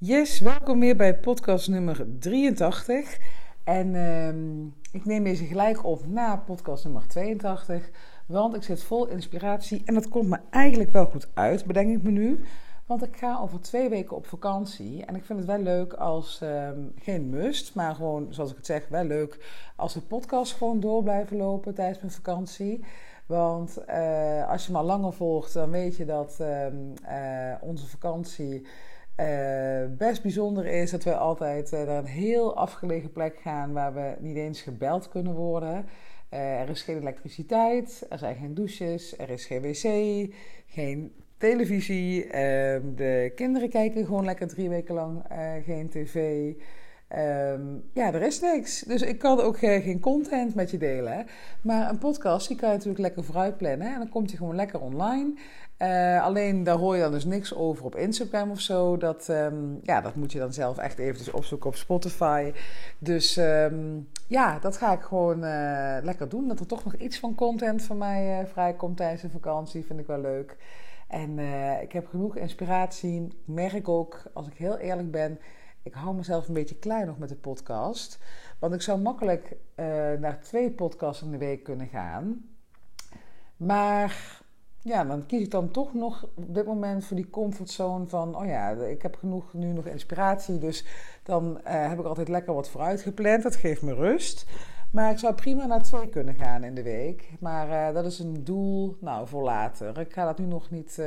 Yes, welkom weer bij podcast nummer 83. En ehm, ik neem deze gelijk op na podcast nummer 82, want ik zit vol inspiratie en dat komt me eigenlijk wel goed uit, bedenk ik me nu. Want ik ga over twee weken op vakantie en ik vind het wel leuk als, ehm, geen must, maar gewoon zoals ik het zeg, wel leuk als de podcast gewoon door blijven lopen tijdens mijn vakantie. Want uh, als je me al langer volgt, dan weet je dat uh, uh, onze vakantie uh, best bijzonder is dat we altijd uh, naar een heel afgelegen plek gaan waar we niet eens gebeld kunnen worden. Uh, er is geen elektriciteit, er zijn geen douches, er is geen wc, geen televisie. Ehm, de kinderen kijken gewoon lekker drie weken lang geen tv. Um, ja, er is niks. Dus ik kan ook geen content met je delen. Maar een podcast, die kan je natuurlijk lekker vooruit plannen. En dan komt hij gewoon lekker online. Uh, alleen daar hoor je dan dus niks over op Instagram of zo. Dat, um, ja, dat moet je dan zelf echt eventjes opzoeken op Spotify. Dus um, ja, dat ga ik gewoon uh, lekker doen. Dat er toch nog iets van content van mij uh, vrijkomt tijdens de vakantie, vind ik wel leuk. En ik heb genoeg inspiratie. Ik merk ook, als ik heel eerlijk ben, ik hou mezelf een beetje klein nog met de podcast. Want ik zou makkelijk naar twee podcasts in de week kunnen gaan. Maar ja, dan kies ik dan toch nog op dit moment voor die comfortzone van, oh ja, ik heb genoeg, nu nog inspiratie, dus dan uh, heb ik altijd lekker wat vooruit gepland. Dat geeft me rust. Maar ik zou prima naar twee kunnen gaan in de week. Maar uh, dat is een doel, nou, voor later. Ik ga dat nu nog niet, uh,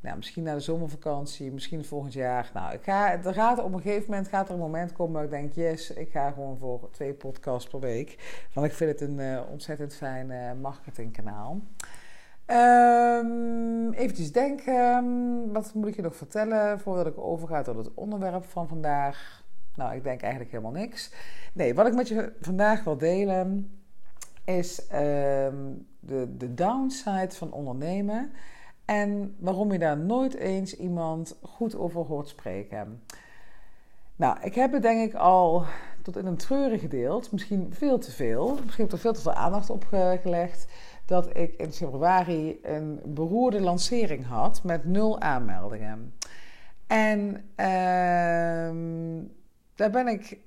nou, misschien na de zomervakantie, misschien volgend jaar. Nou, ik ga, gaat, op een gegeven moment gaat er een moment komen waar ik denk, yes, ik ga gewoon voor twee podcasts per week. Want ik vind het een ontzettend fijn marketingkanaal. Um, even denken, wat moet ik je nog vertellen voordat ik overga tot het onderwerp van vandaag? Nou, ik denk eigenlijk helemaal niks. Nee, wat ik met je vandaag wil delen is um, de, de downside van ondernemen en waarom je daar nooit eens iemand goed over hoort spreken. Nou, ik heb het denk ik al tot in een treuren gedeeld, misschien veel te veel. Misschien heb ik er veel te veel aandacht op gelegd dat ik in februari een beroerde lancering had met nul aanmeldingen. En uh, daar ben ik,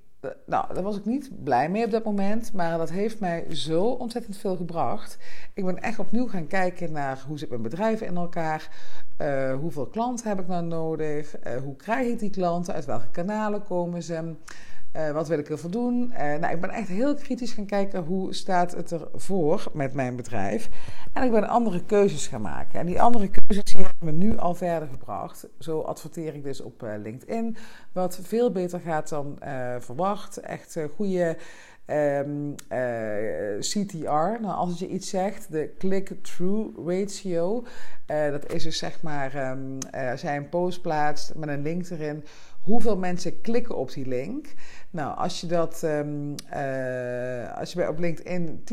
nou, daar was ik niet blij mee op dat moment, maar dat heeft mij zo ontzettend veel gebracht. Ik ben echt opnieuw gaan kijken naar hoe zit mijn bedrijf in elkaar, uh, hoeveel klanten heb ik nou nodig, uh, hoe krijg ik die klanten, uit welke kanalen komen ze. Uh, wat wil ik ervoor doen? Uh, nou, ik ben echt heel kritisch gaan kijken hoe staat het ervoor met mijn bedrijf. En ik ben andere keuzes gaan maken. En die andere keuzes hebben me nu al verder gebracht. Zo adverteer ik dus op uh, LinkedIn. Wat veel beter gaat dan verwacht. Echt goede um, CTR. Nou, als je iets zegt, de click-through ratio. dat is dus zeg maar, um, als jij een post plaatst met een link erin hoeveel mensen klikken op die link. Nou, als je dat um, uh, als je bij op LinkedIn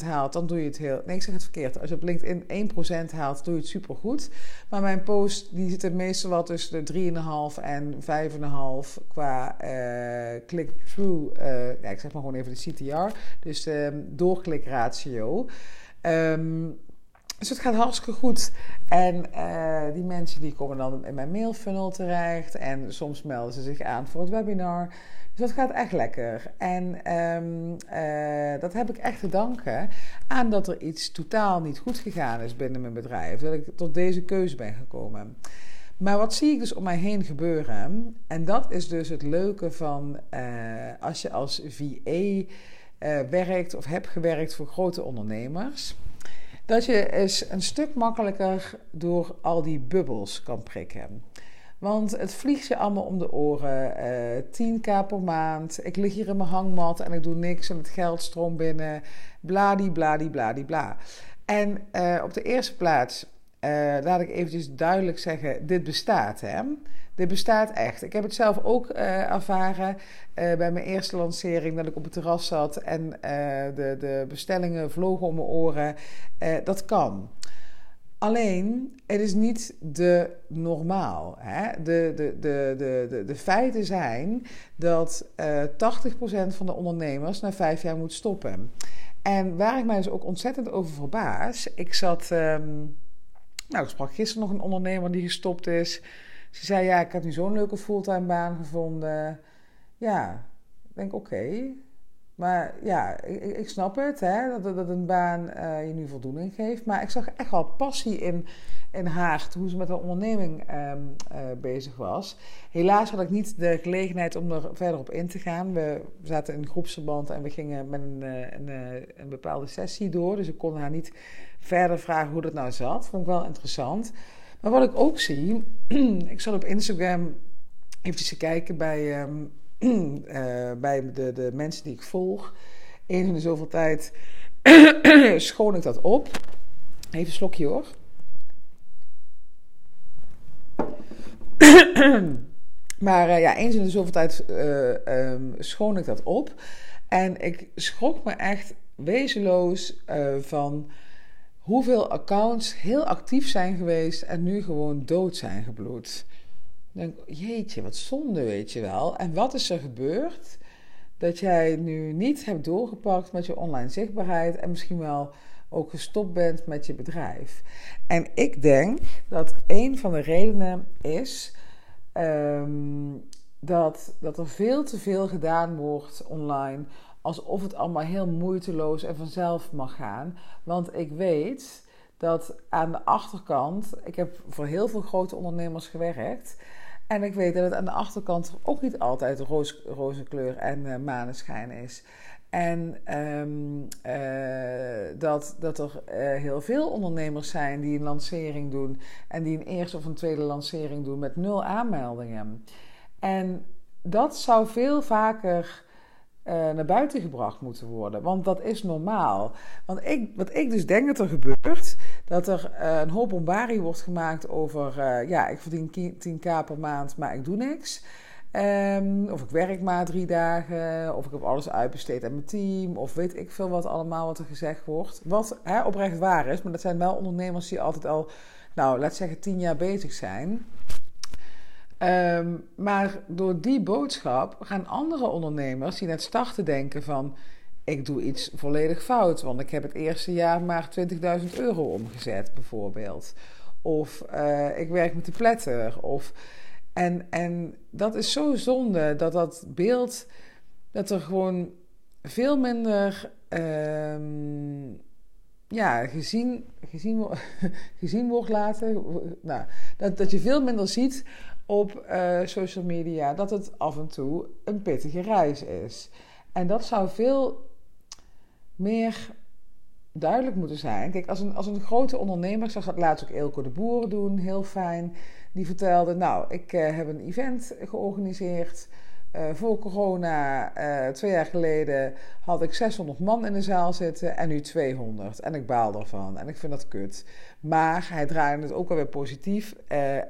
10% haalt, dan doe je het heel. Nee, ik zeg het verkeerd. Als je op LinkedIn 1% haalt, doe je het supergoed. Maar mijn post die zit meestal wel tussen de 3,5 en 5,5 qua uh, click-through. Uh, ja, ik zeg maar gewoon even de CTR. Dus um, doorklikratio. Um, dus het gaat hartstikke goed. En die mensen die komen dan in mijn mailfunnel terecht. En soms melden ze zich aan voor het webinar. Dus dat gaat echt lekker. En um, uh, dat heb ik echt te danken aan dat er iets totaal niet goed gegaan is binnen mijn bedrijf. Dat ik tot deze keuze ben gekomen. Maar wat zie ik dus om mij heen gebeuren? En dat is dus het leuke van uh, als je als VA werkt of hebt gewerkt voor grote ondernemers dat je eens een stuk makkelijker door al die bubbels kan prikken. Want het vliegt je allemaal om de oren. Uh, eh, 10k per maand. Ik lig hier in mijn hangmat en ik doe niks en het geld stroomt binnen. Bladi, bladi, bladi, bla. En uh, op de eerste plaats uh, laat ik eventjes duidelijk zeggen: dit bestaat. Hè? Dit bestaat echt. Ik heb het zelf ook ervaren bij mijn eerste lancering, dat ik op het terras zat en de, de bestellingen vlogen om mijn oren. dat kan. Alleen, het is niet de normaal. Hè? De, de, de, de, de, feiten zijn dat 80% van de ondernemers na vijf jaar moet stoppen. En waar ik mij dus ook ontzettend over verbaas, ik zat. Um, nou, ik sprak gisteren nog een ondernemer die gestopt is. Ze zei, ja, ik heb nu zo'n leuke fulltime baan gevonden. Ja, ik denk, oké. Maar ja, ik, ik, snap het, hè, dat, dat een baan uh, je nu voldoening geeft. Maar ik zag echt wel passie in, in haar, hoe ze met de onderneming um, uh, bezig was. Helaas had ik niet de gelegenheid om er verder op in te gaan. We zaten in groepsverband en we gingen met een, eh, een, een, bepaalde sessie door. Dus ik kon haar niet verder vragen hoe dat nou zat. Vond ik wel interessant. Maar wat ik ook zie, ik zal op Instagram even te kijken bij, uh, bij de, de mensen die ik volg. Eens in de zoveel tijd schoon ik dat op. Even een slokje hoor. maar uh, ja, eens in de zoveel tijd uh, um, schoon ik dat op. En ik schrok me echt wezenloos van hoeveel accounts heel actief zijn geweest en nu gewoon dood zijn gebloed. Denk jeetje, wat zonde, weet je wel. En wat is er gebeurd dat jij nu niet hebt doorgepakt met je online zichtbaarheid en misschien wel ook gestopt bent met je bedrijf? En ik denk dat een van de redenen is um, dat, dat er veel te veel gedaan wordt online alsof het allemaal heel moeiteloos en vanzelf mag gaan. Want ik weet dat aan de achterkant, ik heb voor heel veel grote ondernemers gewerkt. En ik weet dat het aan de achterkant ook niet altijd roze kleur en uh, maneschijn is. En um, uh, dat, dat er uh, heel veel ondernemers zijn die een lancering doen en die een eerste of een tweede lancering doen met nul aanmeldingen. En dat zou veel vaker naar buiten gebracht moeten worden. Want dat is normaal. Want ik, wat ik dus denk dat er gebeurt, dat er uh, een hoop bombarie wordt gemaakt over, uh, ja, ik verdien 10k per maand, maar ik doe niks. Um, of ik werk maar drie dagen, of ik heb alles uitbesteed aan mijn team, of weet ik veel wat allemaal wat er gezegd wordt. Wat hè, oprecht waar is, maar dat zijn wel ondernemers die altijd al, nou, laat zeggen, tien jaar bezig zijn. Um, maar door die boodschap gaan andere ondernemers die net starten denken van... ik doe iets volledig fout, want ik heb het eerste jaar maar 20.000 euro omgezet bijvoorbeeld. Of uh, ik werk met de pletter. Of, en, en dat is zo zonde dat dat beeld, dat er gewoon veel minder... Um, ja, gezien, gezien, gezien wordt laten. Nou, dat, dat je veel minder ziet op uh, social media dat het af en toe een pittige reis is. En dat zou veel meer duidelijk moeten zijn. Kijk, als een, als een grote ondernemer, ik zag dat laatst ook Eelco de Boer doen, heel fijn. Die vertelde, nou, ik uh, heb een event georganiseerd. Uh, voor corona, uh, twee jaar geleden, had ik 600 man in de zaal zitten en nu 200. En ik baal ervan en ik vind dat kut. Maar hij draaide het ook alweer positief.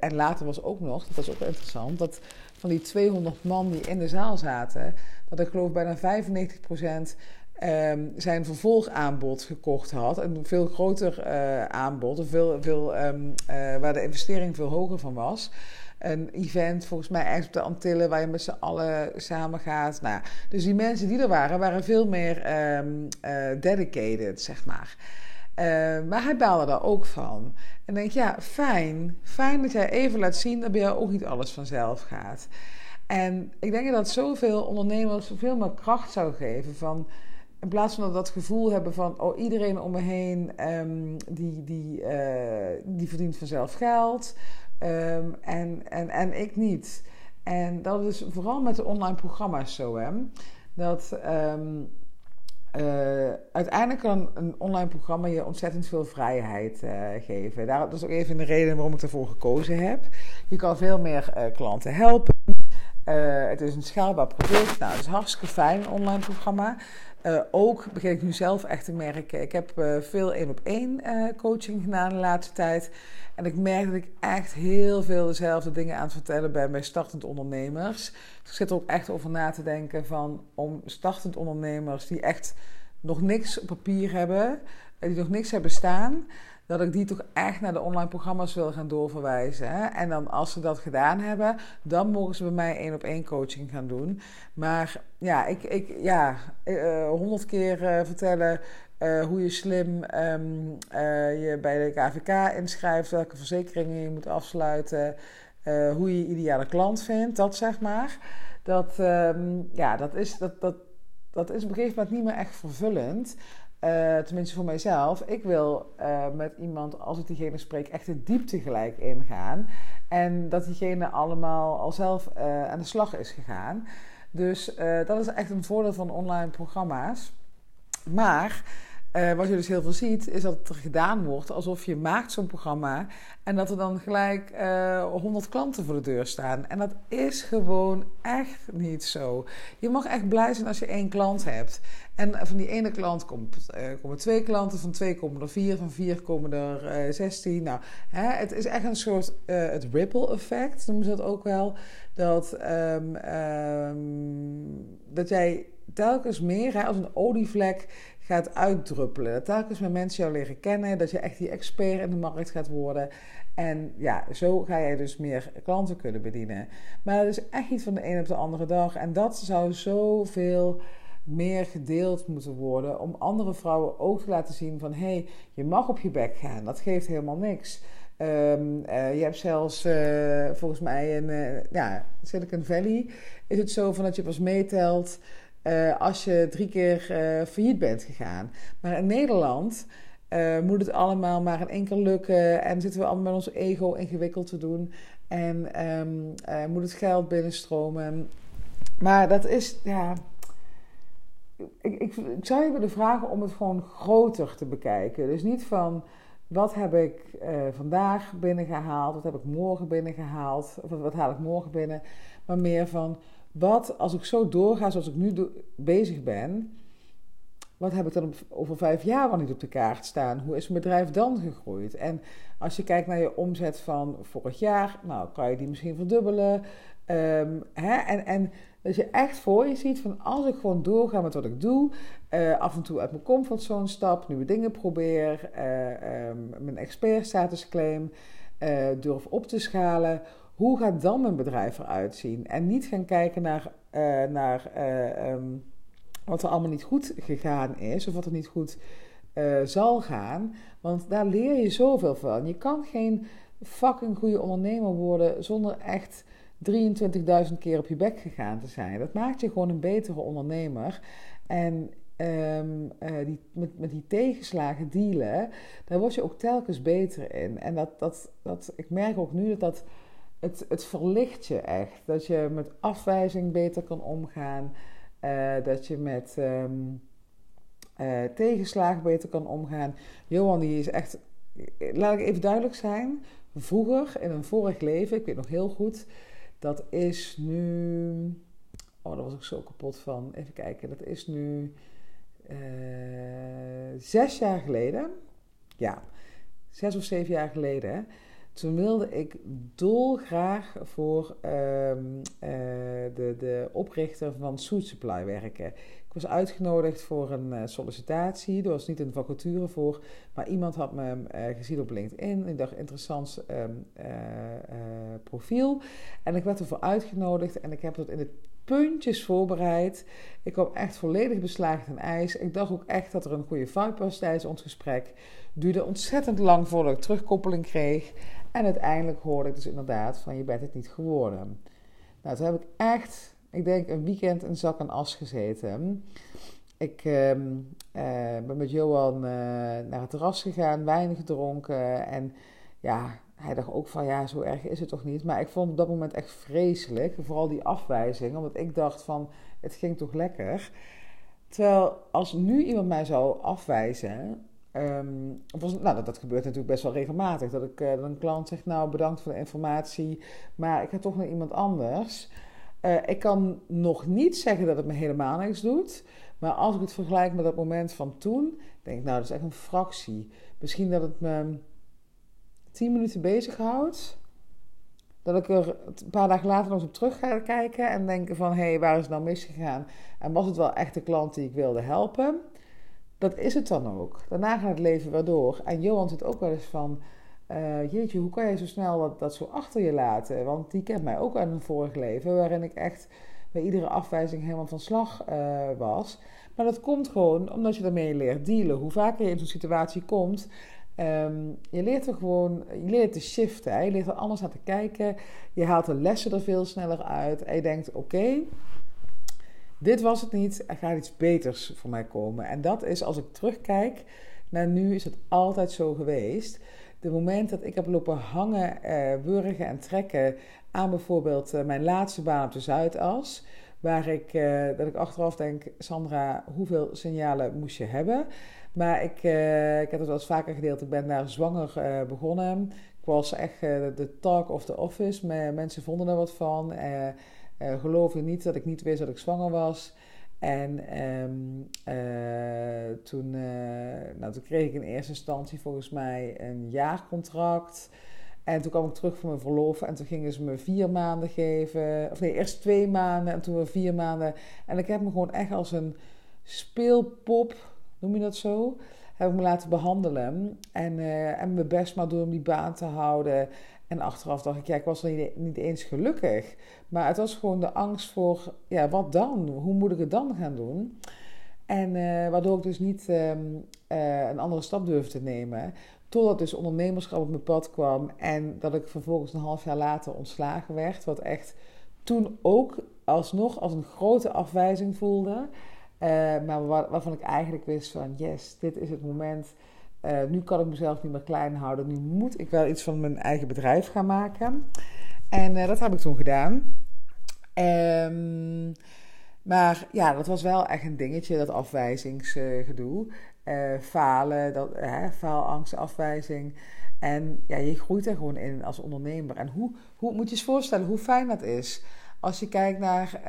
En later was ook nog, dat was ook interessant, dat van die 200 man die in de zaal zaten, dat ik geloof bijna 95 procent um, zijn vervolgaanbod gekocht had. Een veel groter aanbod, veel, veel, um, waar de investering veel hoger van was een event, volgens mij ergens op de Antillen, waar je met z'n allen samen gaat. Nou, dus die mensen die er waren, waren veel meer um, uh, dedicated, zeg maar. Maar hij baalde daar ook van. En denk, ja, fijn. Fijn dat jij even laat zien dat bij jou ook niet alles vanzelf gaat. En ik denk dat zoveel ondernemers veel meer kracht zou geven van... In plaats van dat, dat gevoel hebben van, oh, iedereen om me heen um, die, die, uh, die verdient vanzelf geld. Um, en, en, en ik niet. En dat is vooral met de online programma's zo, hè. Dat um, uh, uiteindelijk kan een online programma je ontzettend veel vrijheid uh, geven. Daar, dat is ook even de reden waarom ik ervoor gekozen heb. Je kan veel meer klanten helpen. het is een schaalbaar product. Nou, het is hartstikke fijn, een online programma. Ook begin ik nu zelf echt te merken. Ik heb veel één op één coaching gedaan de laatste tijd. En ik merk dat ik echt heel veel dezelfde dingen aan het vertellen ben bij startend ondernemers. Dus ik zit er ook echt over na te denken van om startend ondernemers die echt nog niks op papier hebben, die nog niks hebben staan, dat ik die toch echt naar de online programma's wil gaan doorverwijzen. En dan als ze dat gedaan hebben, dan mogen ze bij mij één op één coaching gaan doen. Maar ja, ik, ik ja, eh, honderd keer uh, vertellen uh, hoe je slim uh, je bij de KVK inschrijft, welke verzekeringen je moet afsluiten. hoe je je ideale klant vindt, dat zeg maar. Dat, um, ja, dat, is, dat, dat, dat is op een gegeven moment niet meer echt vervullend. Uh, tenminste voor mijzelf. Ik wil uh, met iemand, als ik diegene spreek, echt de diepte gelijk ingaan. En dat diegene allemaal al zelf uh, aan de slag is gegaan. Dus dat is echt een voordeel van online programma's. Maar uh, wat je dus heel veel ziet, is dat het er gedaan wordt alsof je maakt zo'n programma en dat er dan gelijk uh, eh, 100 klanten voor de deur staan. En dat is gewoon echt niet zo. Je mag echt blij zijn als je één klant hebt. En van die ene klant komt, uh, komen twee klanten, van twee komen er vier, van vier komen er zestien. Nou, hè, het is echt een soort het ripple effect, noemen ze dat ook wel. Dat, um, um, dat jij telkens meer als een olievlek gaat uitdruppelen. Dat telkens met mensen jou leren kennen, dat je echt die expert in de markt gaat worden. En ja, zo ga je dus meer klanten kunnen bedienen. Maar dat is echt niet van de een op de andere dag. En dat zou zoveel meer gedeeld moeten worden om andere vrouwen ook te laten zien van hé, hey, je mag op je bek gaan. Dat geeft helemaal niks. Um, uh, je hebt zelfs uh, volgens mij in uh, ja, Silicon Valley is het zo van dat je pas meetelt uh, als je drie keer uh, failliet bent gegaan. Maar in Nederland uh, moet het allemaal maar in één keer lukken. En zitten we allemaal met ons ego ingewikkeld te doen. En um, moet het geld binnenstromen. Maar dat is, ja. Ik, ik, ik, zou je willen vragen om het gewoon groter te bekijken. Dus niet van wat heb ik vandaag binnengehaald, wat heb ik morgen binnengehaald, of wat haal ik morgen binnen. Maar meer van wat als ik zo doorga zoals ik nu bezig ben, wat heb ik dan over vijf jaar wel niet op de kaart staan? Hoe is mijn bedrijf dan gegroeid? En als je kijkt naar je omzet van vorig jaar, nou kan je die misschien verdubbelen. Ehm, hè? En, en dat je echt voor je ziet van als ik gewoon doorga met wat ik doe, uh, af en toe uit mijn comfortzone stap, nieuwe dingen probeer, uh, um, mijn expertstatus claim, uh, durf op te schalen hoe gaat dan mijn bedrijf eruit zien? En niet gaan kijken naar, uh, naar uh, um, wat er allemaal niet goed gegaan is of wat er niet goed uh, zal gaan. Want daar leer je zoveel van. Je kan geen fucking goede ondernemer worden zonder echt 23.000 keer op je bek gegaan te zijn. Dat maakt je gewoon een betere ondernemer. En uh, die, met, met die tegenslagen dealen, daar word je ook telkens beter in. En dat, dat, dat, ik merk ook nu dat dat het, het verlicht je echt. Dat je met afwijzing beter kan omgaan. Uh, dat je met um, tegenslagen beter kan omgaan. Johan, die is echt. Laat ik even duidelijk zijn. Vroeger, in een vorig leven, ik weet nog heel goed. Dat is nu. Oh, daar was ik zo kapot van. Even kijken. Dat is nu. Uh, zes jaar geleden. Ja, zes of zeven jaar geleden. Toen wilde ik dolgraag voor um, uh, de, de oprichter van Suit Supply werken. Ik was uitgenodigd voor een uh, sollicitatie. Er was niet een vacature voor, maar iemand had me uh, gezien op LinkedIn. Ik dacht, interessant um, profiel. En ik werd ervoor uitgenodigd en ik heb dat in de puntjes voorbereid. Ik kwam echt volledig beslagen in ijs. Ik dacht ook echt dat er een goede vibe was tijdens ons gesprek. Duurde ontzettend lang voordat ik terugkoppeling kreeg. En uiteindelijk hoorde ik dus inderdaad van je bent het niet geworden. Nou, toen heb ik echt, ik denk een weekend een zak en as gezeten. Ik uh, uh, ben met Johan uh, naar het terras gegaan, wijn gedronken. En ja, hij dacht ook van ja, zo erg is het toch niet. Maar ik vond op dat moment echt vreselijk. Vooral die afwijzing. Omdat ik dacht van het ging toch lekker. Terwijl als nu iemand mij zou afwijzen, Um, nou, dat, gebeurt natuurlijk best wel regelmatig. Dat, ik, dat een klant zegt, nou bedankt voor de informatie, maar ik ga toch naar iemand anders. Uh, ik kan nog niet zeggen dat het me helemaal niks doet. Maar als ik het vergelijk met dat moment van toen, denk ik, nou, dat is echt een fractie. Misschien dat het me tien minuten bezighoudt. Dat ik er een paar dagen later nog eens op terug ga kijken en denken van... hé, hey, waar is het nou misgegaan? En was het wel echt de klant die ik wilde helpen? Dat is het dan ook. Daarna gaat het leven weer door. En Johan zit ook wel eens van... Uh, jeetje, hoe kan je zo snel dat, zo achter je laten? Want die kent mij ook uit een vorig leven... waarin ik echt bij iedere afwijzing helemaal van slag uh, was. Maar dat komt gewoon omdat je ermee leert dealen. Hoe vaker je in zo'n situatie komt... Ehm, je leert er gewoon, je leert te shiften. Je leert er anders naar te kijken. Je haalt de lessen er veel sneller uit. En je denkt, oké, dit was het niet. Er gaat iets beters voor mij komen. En dat is, als ik terugkijk naar nu, is het altijd zo geweest. De moment dat ik heb lopen hangen, eh, wurgen en trekken aan bijvoorbeeld eh, mijn laatste baan op de Zuidas. Waar ik, eh, dat ik achteraf denk, Sandra, hoeveel signalen moest je hebben? Maar ik, uh, ik heb het wel eens vaker gedeeld. Ik ben daar zwanger begonnen. Ik was echt de talk of the office. mensen vonden er wat van. Geloofden niet dat ik niet wist dat ik zwanger was. En um, toen, nou, toen kreeg ik in eerste instantie volgens mij een jaarcontract. En toen kwam ik terug voor mijn verlof en toen gingen ze me vier maanden geven. Of nee, eerst twee maanden en toen weer vier maanden. En ik heb me gewoon echt als een speelpop noem je dat zo? Heb ik me laten behandelen. En, en mijn best maar doen om die baan te houden. En achteraf dacht ik, ja, ik was niet, niet eens gelukkig. Maar het was gewoon de angst voor, ja, wat dan? Hoe moet ik het dan gaan doen? En uh, waardoor ik dus niet um, uh, een andere stap durfde te nemen. Totdat dus ondernemerschap op mijn pad kwam. En dat ik vervolgens een half jaar later ontslagen werd. Wat echt toen ook alsnog als een grote afwijzing voelde. Uh, maar waar, waarvan ik eigenlijk wist van yes, dit is het moment. Uh, nu kan ik mezelf niet meer klein houden. Nu moet ik wel iets van mijn eigen bedrijf gaan maken. En uh, dat heb ik toen gedaan. Um, maar ja, dat was wel echt een dingetje, dat afwijzingsgedoe. falen, dat, faalangst, afwijzing. En ja, je groeit er gewoon in als ondernemer. En hoe, hoe moet je je voorstellen hoe fijn dat is? Als je kijkt naar,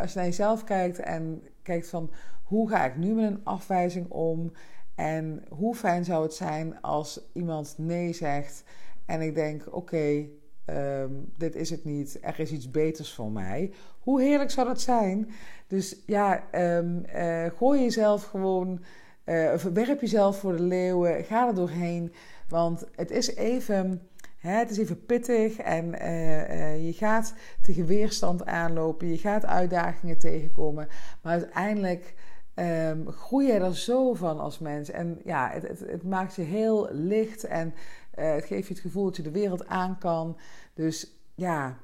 als je naar jezelf kijkt en kijkt van hoe ga ik nu met een afwijzing om en hoe fijn zou het zijn als iemand nee zegt en ik denk oké, ehm, dit is het niet, er is iets beters voor mij. Hoe heerlijk zou dat zijn? Dus ja, um, uh, gooi jezelf gewoon, uh, werp jezelf voor de leeuwen, ga er doorheen, want het is even het is even pittig en eh, eh, je gaat tegen weerstand aanlopen, je gaat uitdagingen tegenkomen, maar uiteindelijk um, groei je er zo van als mens. En ja, het, het, het maakt je heel licht en uh, het geeft je het gevoel dat je de wereld aan kan. Dus ja,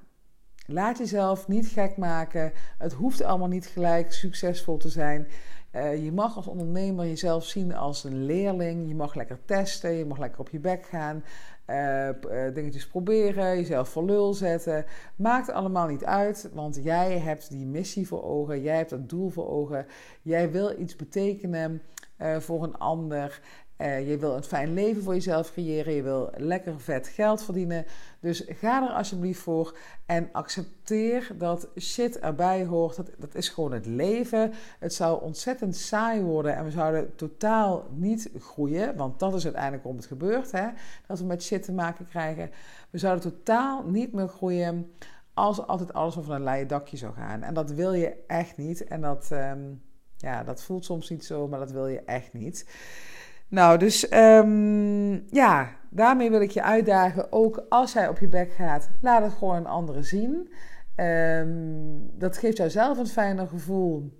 laat jezelf niet gek maken. Het hoeft allemaal niet gelijk succesvol te zijn. Uh, je mag als ondernemer jezelf zien als een leerling. Je mag lekker testen, je mag lekker op je bek gaan. Uh, dingetjes proberen, jezelf voor lul zetten. Maakt allemaal niet uit, want jij hebt die missie voor ogen, jij hebt dat doel voor ogen. Jij wil iets betekenen voor een ander. Uh, je wil een fijn leven voor jezelf creëren. Je wil lekker vet geld verdienen. Dus ga er alsjeblieft voor. En accepteer dat shit erbij hoort. Dat, dat is gewoon het leven. Het zou ontzettend saai worden. En we zouden totaal niet groeien. Want dat is uiteindelijk om het gebeurt. Hè? Dat we met shit te maken krijgen. We zouden totaal niet meer groeien. Als altijd alles over een leien dakje zou gaan. En dat wil je echt niet. En dat, um, ja, dat voelt soms niet zo. Maar dat wil je echt niet. Nou, dus um, ja, daarmee wil ik je uitdagen. Ook als jij op je bek gaat, laat het gewoon een andere zien. Um, dat geeft jou zelf een fijner gevoel.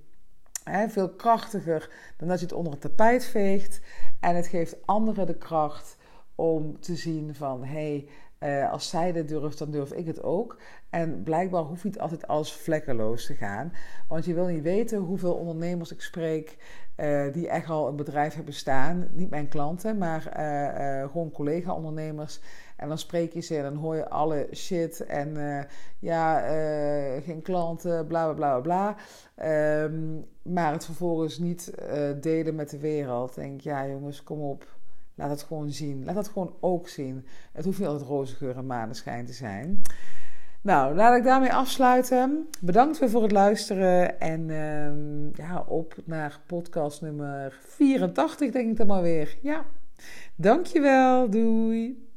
Veel krachtiger dan dat je het onder het tapijt veegt. En het geeft anderen de kracht om te zien van... hé, hey, uh, als zij dit durft, dan durf ik het ook. En blijkbaar hoeft niet altijd alles vlekkeloos te gaan. Want je wil niet weten hoeveel ondernemers ik spreek uh, die echt al een bedrijf hebben staan. Niet mijn klanten, maar uh, gewoon collega-ondernemers. En dan spreek je ze en dan hoor je alle shit. En ja, geen klanten, bla bla bla bla. Um, maar het vervolgens niet delen met de wereld. Denk ja, jongens, kom op. Laat het gewoon zien. Laat het gewoon ook zien. Het hoeft niet altijd roze geur en maneschijn te zijn. Nou, laat ik daarmee afsluiten. Bedankt weer voor het luisteren. En um, ja, op naar podcast nummer 84, denk ik dan maar weer. Ja, dankjewel. Doei.